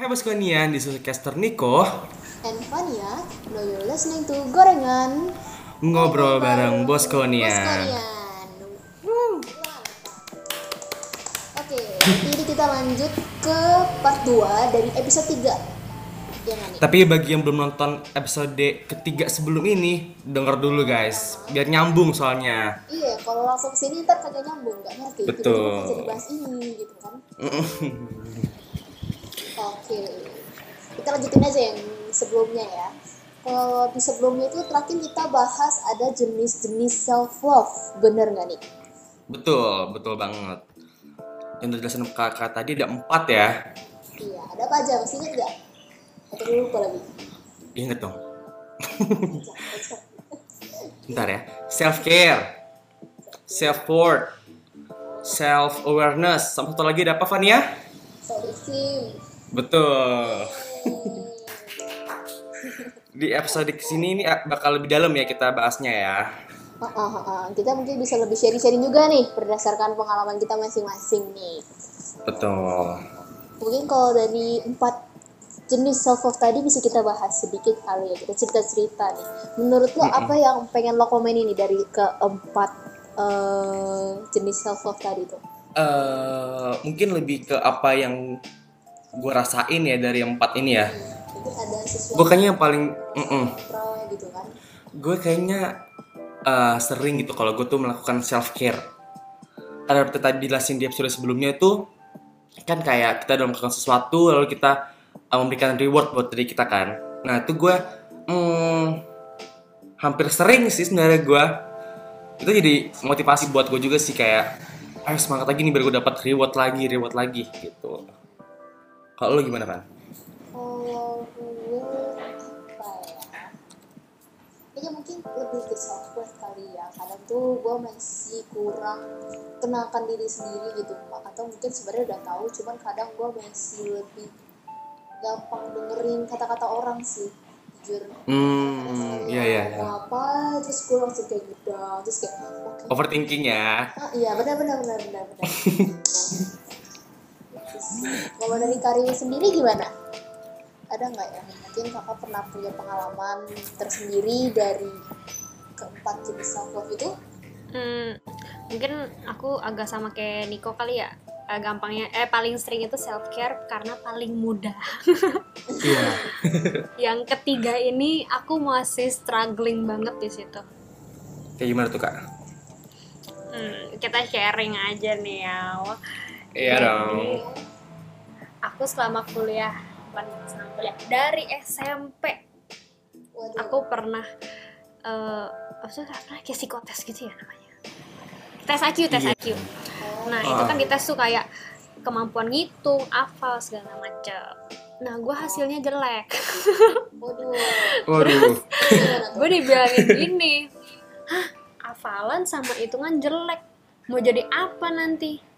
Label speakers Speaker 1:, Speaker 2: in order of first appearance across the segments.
Speaker 1: Hai Boskonian, di Caster Niko
Speaker 2: And Fania, now you're listening to Gorengan.
Speaker 1: Ngobrol bareng Boskonian
Speaker 2: Boskonian Oke, jadi kita lanjut ke part 2 dari episode 3 Ya?
Speaker 1: Tapi bagi yang belum nonton episode ketiga sebelum ini Denger dulu guys, biar nyambung soalnya.
Speaker 2: Iya, kalau langsung sini ntar kagak nyambung, nggak ngerti.
Speaker 1: Betul.
Speaker 2: Jadi bahas ini gitu kan Oke, kita lanjutin aja yang sebelumnya ya. Kalau di sebelumnya itu terakhir kita bahas ada jenis-jenis self love, bener nggak nih?
Speaker 1: Betul, betul banget Yang udah jelasin kakak tadi ada empat ya
Speaker 2: Iya, ada apa aja? Masih inget nggak? Atau dulu lupa lagi?
Speaker 1: Ingat dong, bentar ya Self care, self worth, self awareness Sama satu lagi ada apa Fania?
Speaker 2: Self-esteem.
Speaker 1: Betul Di episode ke sini ini bakal lebih dalam ya kita bahasnya ya
Speaker 2: Ah, ah, ah, ah. Kita mungkin bisa lebih sharing-sharing juga nih berdasarkan pengalaman kita masing-masing nih.
Speaker 1: Betul
Speaker 2: Mungkin kalau dari empat jenis self love tadi bisa kita bahas sedikit kali ya kita cerita-cerita nih. Menurut lo apa yang pengen lo komenin nih dari keempat eh, jenis self love tadi tuh?
Speaker 1: eh mungkin lebih ke apa yang gue rasain ya dari yang empat ini ya.
Speaker 2: Ada
Speaker 1: Gue kayaknya yang paling, mm
Speaker 2: pro gitu kan?
Speaker 1: gue kayaknya eh, sering gitu kalau gue tuh melakukan self care. Seperti tadi dijelasin di episode sebelumnya itu kan kayak kita udah melakukan sesuatu lalu kita eh, memberikan reward buat diri kita kan. Nah itu gue mm, hampir sering sih sebenarnya gue itu jadi motivasi buat gue juga sih kayak ayo semangat lagi nih biar gue dapat reward lagi reward lagi gitu. Kalau lo gimana kan?
Speaker 2: Kalau gue apa ya? Kayaknya mungkin lebih ke self worth kali ya. Kadang tuh gue masih kurang kenalkan diri sendiri gitu. Atau mungkin sebenarnya udah tahu, cuman kadang gue masih lebih gampang dengerin kata-kata orang sih. Jujur.
Speaker 1: Hmm, iya iya iya.
Speaker 2: Apa, terus gue langsung kayak gitu. Terus kayak, oke.
Speaker 1: Overthinking ya.
Speaker 2: Ah, iya benar benar benar benar benar. Kalau dari karir sendiri gimana? Ada nggak ya? Mungkin kakak pernah punya pengalaman tersendiri dari keempat jenis self love itu?
Speaker 3: Hmm, mungkin aku agak sama kayak Niko kali ya. Eh, gampangnya eh paling sering itu self care karena paling mudah.
Speaker 1: Iya.
Speaker 3: Yang ketiga ini aku masih struggling banget di situ.
Speaker 1: Kayak gimana tuh kak?
Speaker 3: Hmm, kita sharing aja nih ya.
Speaker 1: Iya dong.
Speaker 3: Aku selama kuliah, bukan selama kuliah dari SMP
Speaker 2: Waduh.
Speaker 3: aku pernah eh apa sih pernah kayak psikotes gitu ya namanya. Tes IQ, tes
Speaker 1: Iya.
Speaker 3: IQ. Nah itu kan dites tuh kayak kemampuan ngitung, hafal segala macam. Nah gue hasilnya jelek.
Speaker 2: Waduh.
Speaker 3: Gue dibilangin gini, hah hafalan sama hitungan jelek. Mau jadi apa nanti?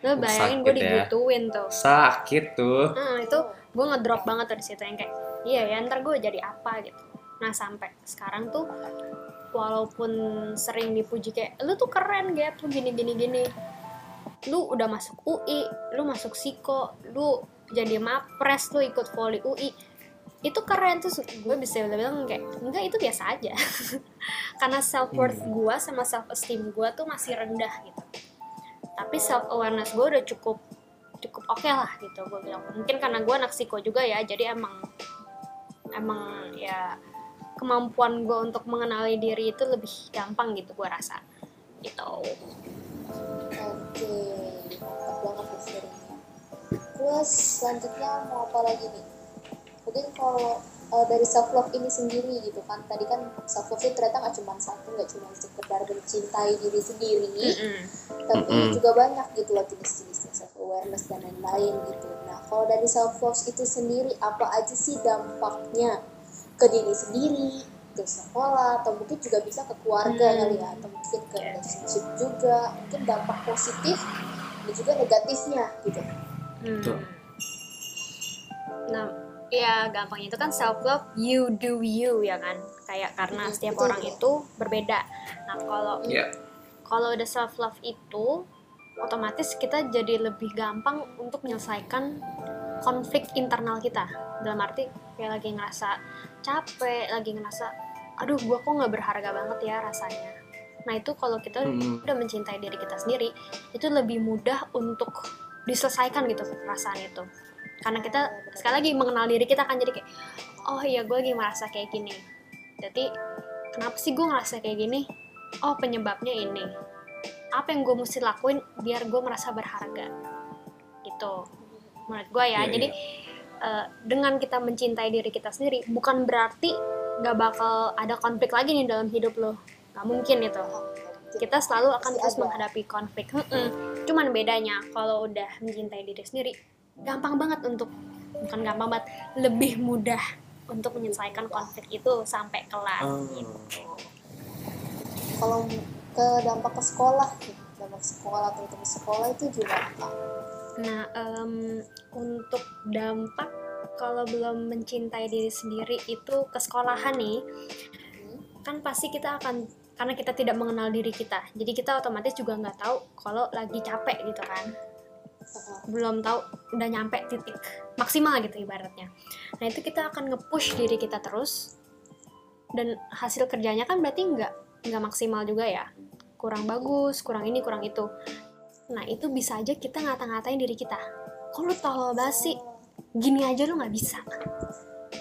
Speaker 3: Lo bayangin gue
Speaker 1: ya.
Speaker 3: digituin tuh.
Speaker 1: Sakit tuh.
Speaker 3: Hmm, itu gue ngedrop banget tuh di situ yang kayak, iya ya ntar gue jadi apa gitu. Nah sampai sekarang tuh walaupun sering dipuji kayak lu tuh keren gap lu gini gini gini lu udah masuk UI lu masuk psiko lu jadi mapres lu ikut voli UI itu keren tuh gue bisa bilang kayak enggak itu biasa aja karena self worth gue sama self esteem gue tuh masih rendah gitu tapi self awareness gue udah cukup cukup oke lah gitu gue bilang mungkin karena gue anak psiko juga ya jadi emang emang ya kemampuan gue untuk mengenali diri itu lebih gampang gitu gue rasa gitu
Speaker 2: Oke, mantap banget nih. Terus selanjutnya mau apa lagi nih? Mungkin kalau eh, dari self love ini sendiri gitu kan, tadi kan self love itu ternyata nggak cuma satu, nggak cuma sekedar mencintai diri sendiri,
Speaker 3: Mm-mm.
Speaker 2: tapi
Speaker 1: Mm-mm.
Speaker 2: juga banyak gitu loh jenis-jenisnya self awareness dan lain-lain gitu. Nah, kalau dari self love itu sendiri apa aja sih dampaknya ke diri sendiri, ke sekolah, atau mungkin juga bisa ke keluarga
Speaker 3: Hmm.
Speaker 2: kali ya, atau mungkin ke relationship juga, mungkin dampak positif dan juga negatifnya gitu.
Speaker 3: Hmm.
Speaker 1: Betul.
Speaker 3: Nah, ya gampangnya itu kan self love you do you ya kan. Kayak karena
Speaker 2: Hmm,
Speaker 3: setiap
Speaker 2: betul,
Speaker 3: orang itu berbeda. Nah, kalau
Speaker 1: Iya.
Speaker 3: kalau udah self love itu otomatis kita jadi lebih gampang untuk menyelesaikan konflik internal kita dalam arti kayak lagi ngerasa capek lagi ngerasa aduh gua kok nggak berharga banget ya rasanya nah itu kalau kita
Speaker 1: Mm-mm.
Speaker 3: udah mencintai diri kita sendiri itu lebih mudah untuk diselesaikan gitu perasaan itu karena kita sekali lagi mengenal diri kita kan jadi kayak oh iya gue lagi merasa kayak gini. Jadi kenapa sih gue ngerasa kayak gini? Oh penyebabnya ini. Apa yang gue mesti lakuin biar gue merasa berharga? Gitu. Menurut gue ya.
Speaker 1: Iya,
Speaker 3: jadi eh, dengan kita mencintai diri kita sendiri bukan berarti nggak bakal ada konflik lagi nih dalam hidup lo. Nggak mungkin itu kita selalu akan terus
Speaker 2: ada.
Speaker 3: menghadapi konflik. Mm-mm. cuman bedanya kalau udah mencintai diri sendiri gampang banget untuk bukan gampang banget lebih mudah untuk menyelesaikan konflik itu sampai kelar
Speaker 1: Oh.
Speaker 3: gitu.
Speaker 2: kalau ke dampak ke sekolah dampak sekolah teman-teman sekolah itu gimana kak?
Speaker 3: Nah, em, untuk dampak kalau belum mencintai diri sendiri itu ke sekolahan nih,
Speaker 2: Hmm?
Speaker 3: kan pasti kita akan karena kita tidak mengenal diri kita, jadi kita otomatis juga nggak tahu kalau lagi capek gitu kan. Belum tahu udah nyampe titik maksimal gitu ibaratnya. Nah itu kita akan nge-push diri kita terus, dan hasil kerjanya kan berarti nggak nggak maksimal juga ya, kurang bagus, kurang ini, kurang itu. Nah itu bisa aja kita ngata-ngatain diri kita. Kok lu tolol basi? Gini aja lu nggak bisa.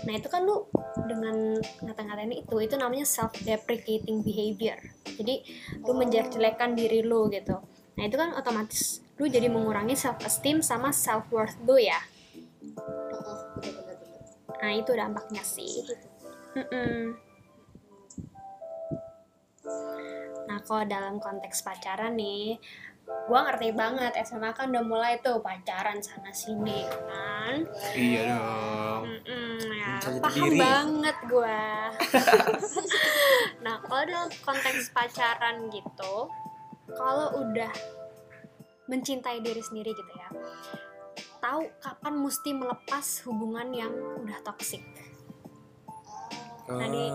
Speaker 3: Nah itu kan lu dengan ngata-ngatain itu, itu namanya self-deprecating behavior. Jadi lu menjelek-jelekan diri lu gitu. Nah itu kan otomatis lu jadi mengurangi self-esteem sama self-worth lu ya. Nah itu dampaknya sih.
Speaker 2: Gitu.
Speaker 3: Mm-mm. Nah, kalau dalam konteks pacaran nih, gua ngerti banget SMA kan udah mulai tuh pacaran sana sini kan.
Speaker 1: Iya dong.
Speaker 3: Ya,
Speaker 1: Mencari
Speaker 3: paham
Speaker 1: diri.
Speaker 3: banget gua. nah, kalau dalam konteks pacaran gitu, kalau udah mencintai diri sendiri gitu ya, tahu kapan mesti melepas hubungan yang udah toksik. Nah, di-.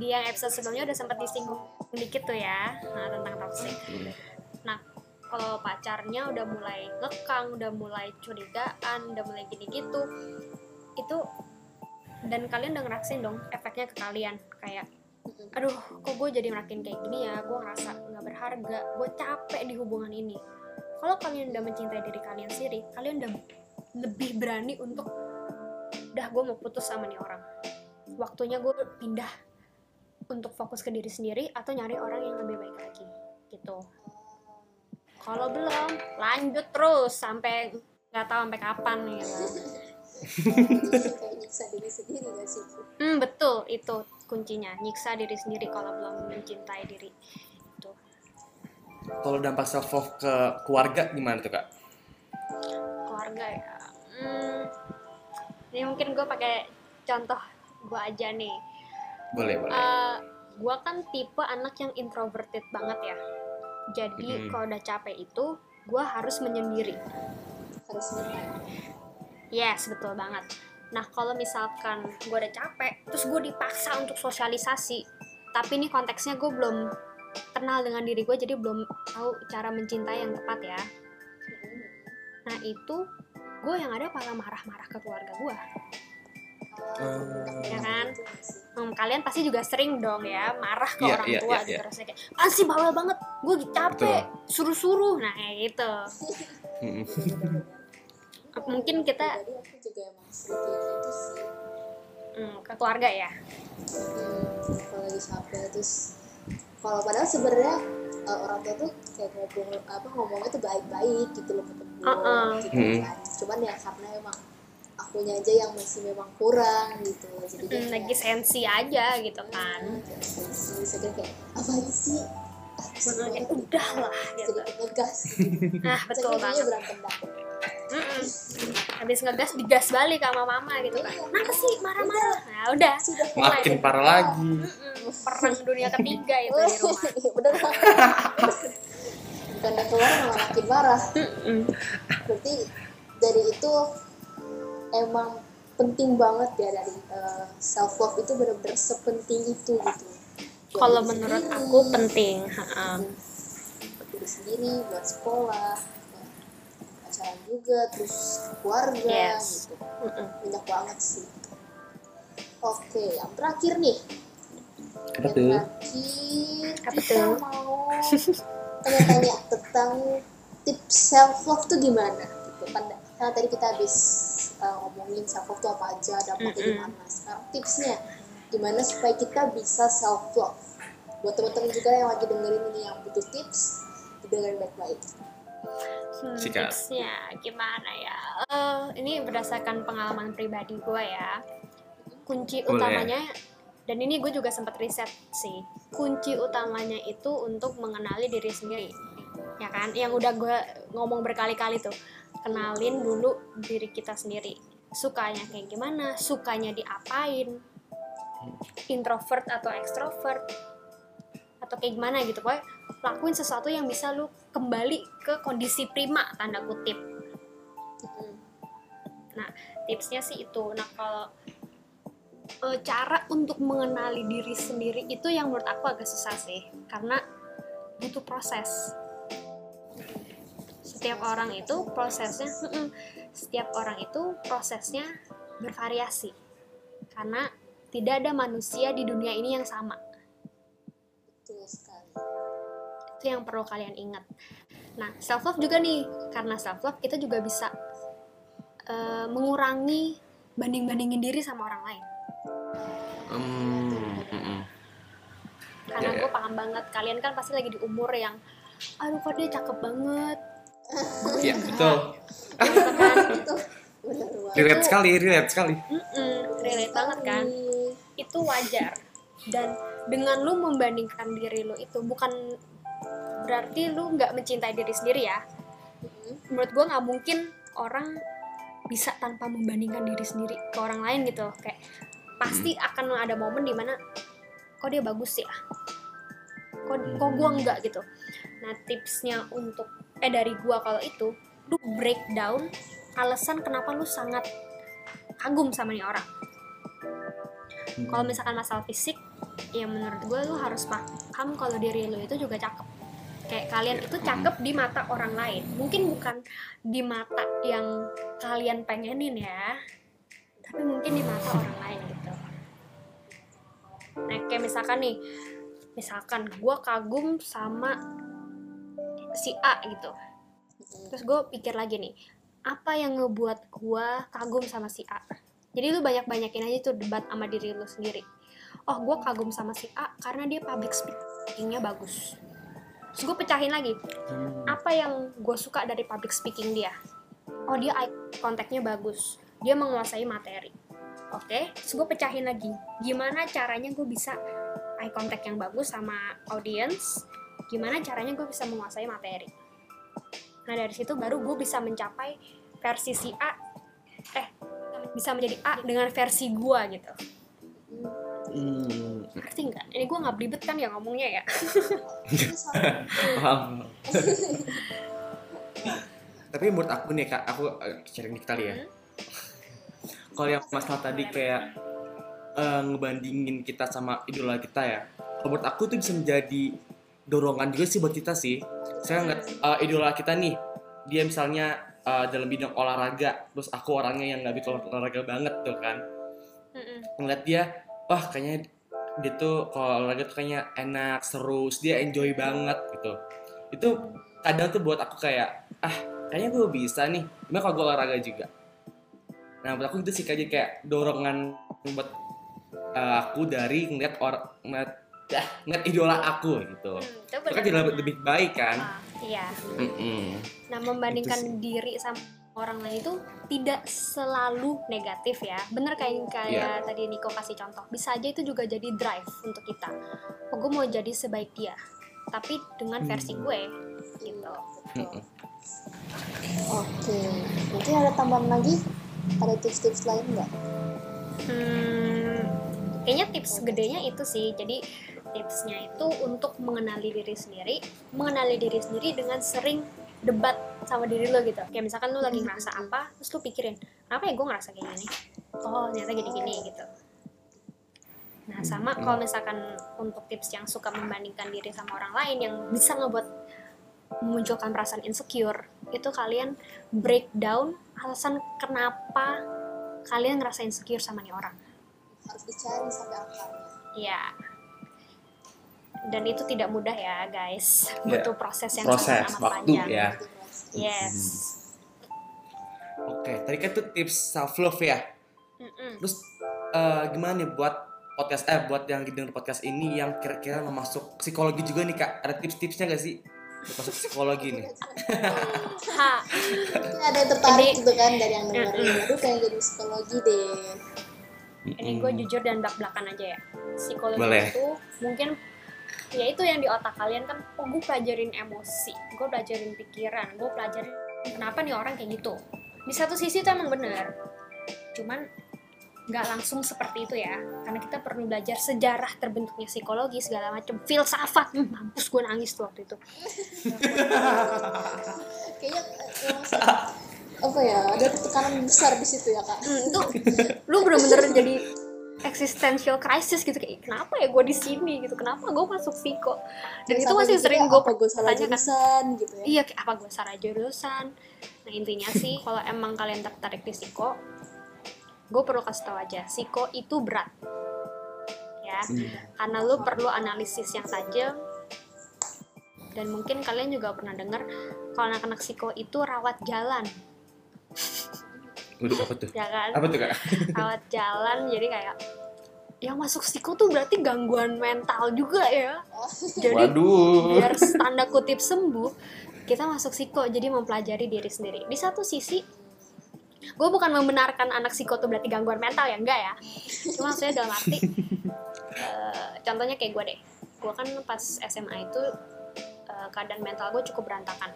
Speaker 3: Di yang episode sebelumnya udah sempat disinggung dikit tuh ya, nah tentang toxic. Nah, kalau pacarnya udah mulai ngekang, udah mulai curigaan, udah mulai gini gitu, itu dan kalian udah ngerasain dong efeknya ke kalian kayak aduh kok gue jadi makin kayak gini ya gue ngerasa nggak berharga gue capek di hubungan ini kalau kalian udah mencintai diri kalian sendiri kalian udah lebih berani untuk udah gue mau putus sama nih orang. Waktunya gue pindah untuk fokus ke diri sendiri atau nyari orang yang lebih baik lagi gitu. Kalau belum lanjut terus sampai nggak tahu sampai kapan gitu
Speaker 2: nyiksa diri sendiri gak sih?
Speaker 3: Hmm, betul itu kuncinya. Nyiksa diri sendiri kalau belum mencintai diri
Speaker 1: Kalau dampak self love ke keluarga gimana tuh kak?
Speaker 3: keluarga ya hmm, ini mungkin gue pakai contoh gue aja nih
Speaker 1: Boleh boleh.
Speaker 3: Eh, gue kan tipe anak yang introverted banget ya jadi
Speaker 1: Mhm.
Speaker 3: kalau udah capek itu gue harus menyendiri
Speaker 2: Harus minta.
Speaker 3: yes betul banget nah kalau misalkan gue udah capek terus gue dipaksa untuk sosialisasi tapi ini konteksnya gue belum kenal dengan diri gue jadi belum tahu cara mencintai yang tepat ya nah itu gue yang ada malah marah-marah ke keluarga gue
Speaker 1: Hmm.
Speaker 3: Ya kan? Hmm, kalian pasti juga sering dong ya marah ke
Speaker 1: Iya,
Speaker 3: orang
Speaker 1: iya,
Speaker 3: tua
Speaker 1: iya,
Speaker 3: gitu
Speaker 1: iya.
Speaker 3: rasanya kayak ah sih bawel banget gue capek suruh-suruh nah kayak gitu.
Speaker 2: Bener-bener.
Speaker 3: mungkin kita hmm, ke keluarga ya
Speaker 2: Hmm, kalau lagi capek terus kalau padahal sebenarnya uh, orang tua tuh kayak ngobrol apa ngomongnya tuh baik-baik gitu loh ketemu
Speaker 3: Uh-uh.
Speaker 2: gitu
Speaker 1: Hmm.
Speaker 2: kan cuman ya karena emang akunya aja yang masih memang kurang gitu jadi
Speaker 3: Hmm,
Speaker 2: kayak,
Speaker 3: lagi sensi aja gitu kan
Speaker 2: Hmm, kayak sensi saya kayak apa sih ah, banget gitu.
Speaker 3: udah lah gitu
Speaker 2: sedikit ngegas
Speaker 3: nah betul banget
Speaker 2: berantem dah
Speaker 3: Mm-mm. habis ngegas digas balik sama mama gitu kan
Speaker 2: Iya.
Speaker 3: kenapa sih marah-marah nah udah
Speaker 2: sudah
Speaker 3: Mulai
Speaker 1: Makin
Speaker 3: deh.
Speaker 1: parah lagi.
Speaker 3: Mm-mm. perang dunia ketiga itu di rumah
Speaker 2: Iya, bener bukan keluar malah makin marah
Speaker 3: Mm-mm.
Speaker 2: berarti dari itu emang penting banget ya dari self love itu benar-benar sepenting itu gitu
Speaker 3: kalau menurut
Speaker 2: sendiri,
Speaker 3: aku penting
Speaker 2: buat diri sendiri buat sekolah pacaran juga terus keluarga
Speaker 3: Yes.
Speaker 2: gitu
Speaker 3: Mm-mm.
Speaker 2: banyak banget sih oke yang terakhir nih
Speaker 1: Apa
Speaker 2: yang
Speaker 1: tuh?
Speaker 2: terakhir
Speaker 3: Apa
Speaker 2: kita
Speaker 3: tuh?
Speaker 2: mau tanya-tanya tentang tips self love tuh gimana gitu kan karena tadi kita habis uh, ngomongin self love tuh apa aja dampaknya
Speaker 3: Mm-mm.
Speaker 2: gimana sekarang tipsnya gimana supaya kita bisa self love buat teman-teman juga yang lagi dengerin ini yang butuh tips dengerin baik-baik
Speaker 3: Hmm, tipsnya gimana ya? Eh, ini berdasarkan pengalaman pribadi gue ya. Kunci
Speaker 1: Boleh.
Speaker 3: utamanya dan ini gue juga sempat riset sih. Kunci utamanya itu untuk mengenali diri sendiri. Ya kan? Yang udah gue ngomong berkali-kali tuh. Kenalin dulu diri kita sendiri. Sukanya kayak gimana? Sukanya diapain? Introvert atau ekstrovert? Atau kayak gimana gitu. Pokoknya lakuin sesuatu yang bisa lu kembali ke kondisi prima tanda kutip.
Speaker 2: Mm-mm.
Speaker 3: tipsnya sih itu. Nah kalau eh, cara untuk mengenali diri sendiri itu yang menurut aku agak susah sih karena butuh proses. Setiap orang itu prosesnya setiap orang itu prosesnya bervariasi karena tidak ada manusia di dunia ini yang sama
Speaker 2: betul sekali
Speaker 3: itu yang perlu kalian ingat. Nah, self love juga nih, karena self love kita juga bisa eh, mengurangi banding-bandingin diri sama orang lain.
Speaker 1: Hmm, mm-mm.
Speaker 3: Karena
Speaker 1: Ya, ya.
Speaker 3: gue paham banget, kalian kan pasti lagi di umur yang, aduh kok dia cakep banget,
Speaker 1: Iya, betul.
Speaker 3: gitu kan?
Speaker 2: itu benar banget
Speaker 1: Relate sekali, relate sekali.
Speaker 3: Mm-mm, relate banget kan?
Speaker 2: Sekali.
Speaker 3: Itu wajar. Dan dengan lu membandingkan diri lu itu bukan berarti lu nggak mencintai diri sendiri ya.
Speaker 2: Mm-mm.
Speaker 3: menurut gue nggak mungkin orang bisa tanpa membandingkan diri sendiri ke orang lain gitu kayak pasti akan ada momen di mana kok dia bagus ya? Kok kok gue enggak gitu? Nah tipsnya untuk eh dari gue kalau itu lu breakdown alasan kenapa lu sangat kagum sama nih orang. Kalau misalkan masalah fisik ya menurut gue lu harus paham kalau diri lu itu juga cakep. Kayak kalian itu cakep di mata orang lain. Mungkin bukan di mata yang kalian pengenin ya tapi mungkin di mata orang lain gitu. Nah kayak misalkan nih misalkan gue kagum sama si A gitu. Terus gue pikir lagi nih apa yang ngebuat gue kagum sama si A? Jadi lu banyak banyakin aja tuh debat sama diri lu sendiri oh gue kagum sama si A karena dia public speakingnya bagus. Terus gue pecahin lagi.
Speaker 1: Hmm.
Speaker 3: apa yang gue suka dari public speaking dia? Oh dia eye contactnya bagus. Dia menguasai materi. Oke terus gue pecahin lagi. Gimana caranya gue bisa eye contact yang bagus sama audience? Gimana caranya gue bisa menguasai materi? Nah dari situ baru gue bisa mencapai versi si A. Eh bisa menjadi A dengan versi gue gitu
Speaker 1: Hmm,
Speaker 3: ngerti nggak ini gue nggak belibet kan ya ngomongnya ya
Speaker 1: paham. Tapi menurut aku nih kak, aku eh, sharing dikit kali ya.
Speaker 3: Hmm.
Speaker 1: Kalau yang masalah tadi kayak eh, ngebandingin kita sama idola kita ya, kalau menurut aku itu bisa menjadi dorongan juga sih buat kita sih. Saya ngeliat eh, idola kita nih, dia misalnya eh, dalam bidang olahraga, terus aku orangnya yang nggak bisa olahraga banget tuh kan.
Speaker 3: Mm-mm.
Speaker 1: ngeliat dia wah kayaknya dia tuh kalau olahraga tuh kayaknya enak seru dia enjoy banget gitu. Itu kadang tuh buat aku kayak ah kayaknya gue bisa nih. Gimana kalau gue olahraga juga. Nah buat aku itu sih kayak kayak dorongan buat uh, aku dari ngeliat orang ngeliat, ah, ngeliat idola aku gitu.
Speaker 3: Hmm, itu
Speaker 1: itu kan jadi lebih, lebih baik kan?
Speaker 3: Ah, iya.
Speaker 1: Mm-mm.
Speaker 3: Nah, membandingkan diri sama orang lain itu tidak selalu negatif ya. Bener kayak kayak tadi Niko kasih contoh. Bisa aja itu juga jadi drive untuk kita. Oh, gue mau jadi sebaik dia. Tapi dengan versi gue gitu.
Speaker 2: Betul. Oke, mungkin ada tambahan lagi? Ada tips-tips lain nggak?
Speaker 3: Hmm, kayaknya tips gedenya itu sih. Jadi tipsnya itu untuk mengenali diri sendiri, mengenali diri sendiri dengan sering debat sama diri lo gitu. Kayak misalkan lo lagi ngerasa apa, terus lo pikirin, kenapa ya gue ngerasa kayak gini? Oh, ternyata gini-gini gitu. Nah, sama kalau misalkan untuk tips yang suka membandingkan diri sama orang lain yang bisa ngebuat memunculkan perasaan insecure, itu kalian breakdown alasan kenapa kalian ngerasa insecure sama nih orang
Speaker 2: harus dicari sampai akarnya
Speaker 3: Iya. Dan itu tidak mudah ya, guys.
Speaker 1: Iya.
Speaker 3: Butuh proses yang
Speaker 1: Proses,
Speaker 3: sangat amat
Speaker 1: waktu
Speaker 3: panjang.
Speaker 1: ya.
Speaker 2: Itu.
Speaker 3: Yes.
Speaker 1: Oke, tadi kan tuh tips self love ya.
Speaker 3: Mm-mm.
Speaker 1: Terus eh, gimana nih buat podcast eh buat yang denger podcast ini yang kira-kira masuk psikologi juga nih kak? Ada tips-tipsnya gak sih? Buat masuk psikologi nih.
Speaker 3: Ha,
Speaker 2: ada yang tertarik
Speaker 3: Jadi-
Speaker 2: gitu kan dari yang dengerin aduh pengen jadi psikologi deh
Speaker 3: ini gue jujur dan belak-belakan aja ya. Psikologi
Speaker 1: Boleh.
Speaker 3: itu mungkin ya itu yang di otak kalian kan, oh gue pelajarin emosi, gue pelajarin pikiran, gue pelajarin kenapa nih orang kayak gitu. Di satu sisi itu emang bener, cuman nggak langsung seperti itu ya, karena kita perlu belajar sejarah terbentuknya psikologi segala macam, filsafat, hmm, mampus gue nangis tuh waktu itu.
Speaker 2: kayaknya eh, apa ya ada tekanan besar di situ ya kak
Speaker 3: Hmm, itu lu bener-bener jadi existential crisis gitu. Kayak kenapa ya gue di sini? Gitu. Kenapa gue masuk psiko dan itu
Speaker 2: Sampai
Speaker 3: masih sering gue
Speaker 2: apa gue salah jurusan? Gitu ya.
Speaker 3: Iya kayak apa gue salah jurusan? Nah intinya sih kalau emang kalian tertarik di psiko gue perlu kasih tau aja psiko itu berat. Ya karena lu perlu analisis yang tajam. Dan mungkin kalian juga pernah dengar kalau anak-anak psiko itu rawat jalan
Speaker 1: Waduh, apa tuh?
Speaker 3: ya kan
Speaker 1: Apa tuh kak?
Speaker 3: rawat jalan jadi kayak yang masuk psiko tuh berarti gangguan mental juga ya jadi
Speaker 1: Waduh.
Speaker 3: biar tanda kutip sembuh kita masuk psiko jadi mempelajari diri sendiri di satu sisi gue bukan membenarkan anak psiko tuh berarti gangguan mental ya enggak ya cuma maksudnya dalam arti eh, contohnya kayak gue deh gue kan pas SMA itu eh, keadaan mental gue cukup berantakan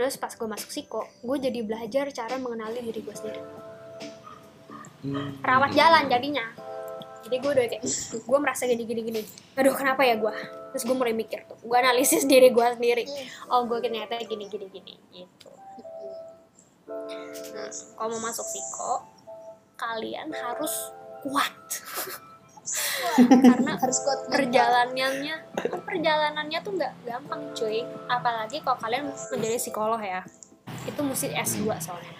Speaker 3: terus pas gue masuk psiko gue jadi belajar cara mengenali diri gue sendiri. Rawat jalan jadinya. Jadi gue udah kayak gue merasa gini gini gini. Aduh kenapa ya gue terus gue mulai mikir tuh gue analisis diri gue sendiri. Oh gue ternyata gini gini gini gitu. Nah kalau mau masuk psiko kalian harus kuat karena
Speaker 2: harus kuat
Speaker 3: perjalanannya perjalanannya tuh nggak gampang cuy. Apalagi kalau kalian menjadi psikolog ya. Itu mesti S2 soalnya.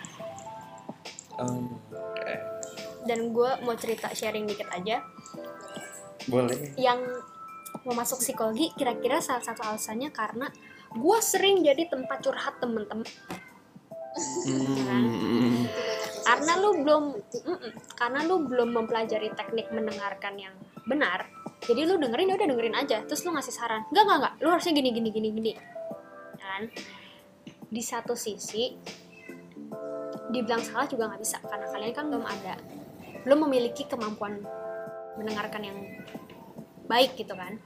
Speaker 1: Oh, Oke.
Speaker 3: dan gue mau cerita sharing dikit aja.
Speaker 1: Boleh.
Speaker 3: yang mau masuk psikologi kira-kira salah satu alasannya karena gue sering jadi tempat curhat temen-temen.
Speaker 1: Hmm.
Speaker 3: Karena lu belum mm-mm, karena lu belum mempelajari teknik mendengarkan yang benar jadi lu dengerin ya udah dengerin aja terus lu ngasih saran. Enggak enggak enggak lu harusnya gini gini gini gini. Kan? Di satu sisi dibilang salah juga nggak bisa karena kalian kan belum ada belum memiliki kemampuan mendengarkan yang baik gitu kan.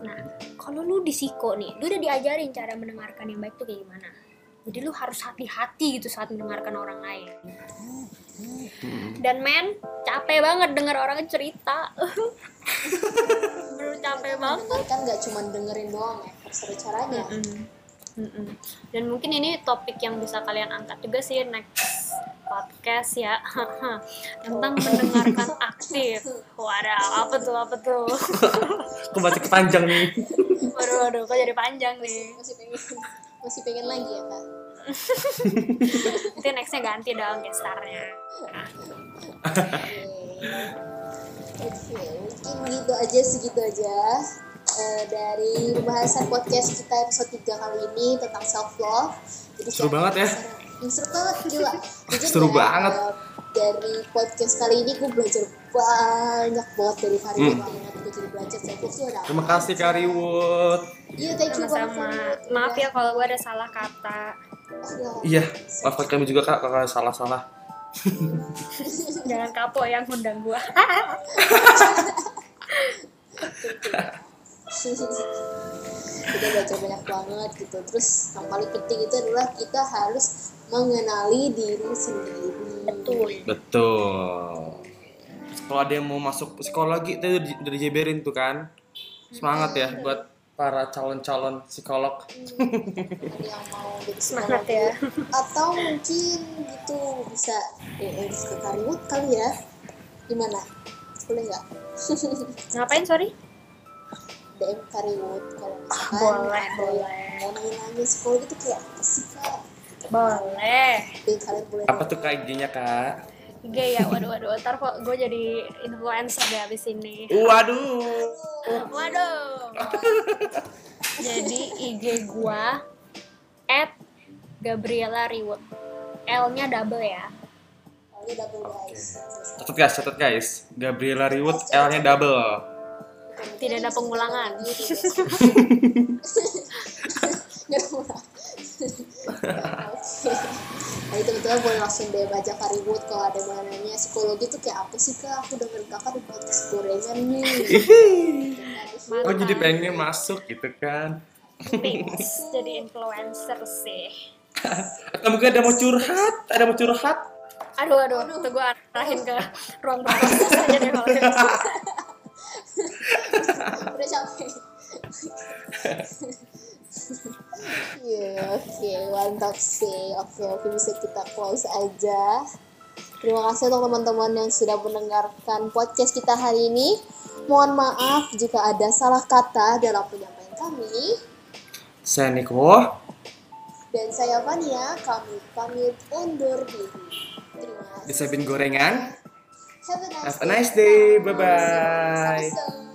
Speaker 3: Nah kalau lu di psiko nih lu udah diajarin cara mendengarkan yang baik tuh kayak gimana jadi lu harus hati-hati gitu saat mendengarkan orang lain. Dan men capek banget denger orang cerita. Bener capek banget.
Speaker 2: Kan nggak cuma dengerin doang ya harus ada caranya.
Speaker 3: Mm-mm. Mm-mm. dan mungkin ini topik yang bisa kalian angkat juga sih next podcast ya. Tentang mendengarkan aktif. Waduh apa tuh apa tuh?
Speaker 1: Aku masih kepanjang nih.
Speaker 3: waduh waduh kok jadi panjang nih?
Speaker 2: Masih pengen masih pengen lagi ya kak
Speaker 3: nanti nextnya ganti dong gestarnya
Speaker 2: Oke, mungkin gitu aja segitu aja Eh, dari pembahasan podcast kita episode 3 kali ini tentang self love. Jadi
Speaker 1: Seru banget ya.
Speaker 2: seru banget gila. Jujur
Speaker 1: Seru
Speaker 2: ya,
Speaker 1: banget.
Speaker 2: eh, dari podcast kali ini gue belajar banyak banget dari Farid
Speaker 1: Hmm.
Speaker 2: banget. Gue jadi belajar love tuh ada
Speaker 1: Terima kasih Kak Riwood.
Speaker 2: Iya, thank you banget
Speaker 3: sama-sama
Speaker 2: Farid.
Speaker 3: maaf
Speaker 2: Udah.
Speaker 3: ya kalau gue ada salah kata
Speaker 2: Oh,
Speaker 1: Iya, maafkan kami juga Kak kalau salah-salah.
Speaker 3: jangan kapok yang ngundang gue
Speaker 2: kita belajar banyak banget gitu terus yang paling penting itu adalah kita harus mengenali diri sendiri
Speaker 3: betul
Speaker 1: Betul. Kalau ada yang mau masuk psikologi itu udah udah dijeberin tuh kan. Semangat ya buat para calon-calon psikolog.
Speaker 2: yang mau jadi
Speaker 3: semangat ya
Speaker 2: atau mungkin gitu bisa DM ke Karimut kali ya gimana boleh nggak
Speaker 3: ngapain sorry
Speaker 2: DM Karimut kalau misalkan
Speaker 3: Boleh, boleh.
Speaker 2: yang mau nanya-nanya psikologi itu kayak apa sih kak
Speaker 3: Boleh.
Speaker 2: Jadi kalian boleh
Speaker 1: Apa tuh kak IG-nya kak?
Speaker 3: IG ya, waduh waduh. Ntar kok gue jadi influencer deh abis ini.
Speaker 1: Waduh.
Speaker 3: Waduh. Jadi IG gua at Gabriela Reward. L-nya double ya.
Speaker 2: Ini double guys.
Speaker 1: Catat guys, catat guys. Gabriela Reward L-nya double.
Speaker 3: Tidak ada pengulangan.
Speaker 2: Oke. Jadi teman-teman boleh langsung deh baca Karibut kalau ada yang mau nanya psikologi tuh kayak apa sih kak? Aku dengerin kakak di podcast gorengan nih.
Speaker 3: Mantap.
Speaker 1: Kok jadi pengen masuk gitu kan?
Speaker 3: Fix jadi influencer sih.
Speaker 1: Atau mungkin ada mau curhat? Ada mau curhat?
Speaker 3: Aduh aduh, tuh gue arahin ke ruang berproses aja deh kalau gitu.
Speaker 2: Udah capek. Iya, oke, mantap sih. Oke, oke bisa kita close aja. Terima kasih untuk teman-teman yang sudah mendengarkan podcast kita hari ini. Mohon maaf jika ada salah kata dalam penyampaian kami.
Speaker 1: Saya Niko.
Speaker 2: Dan saya Fania, kami pamit undur diri. Terima kasih.
Speaker 1: Disabin gorengan.
Speaker 2: Have a nice
Speaker 1: Have a nice day. Bye-bye.
Speaker 2: Sama-sama.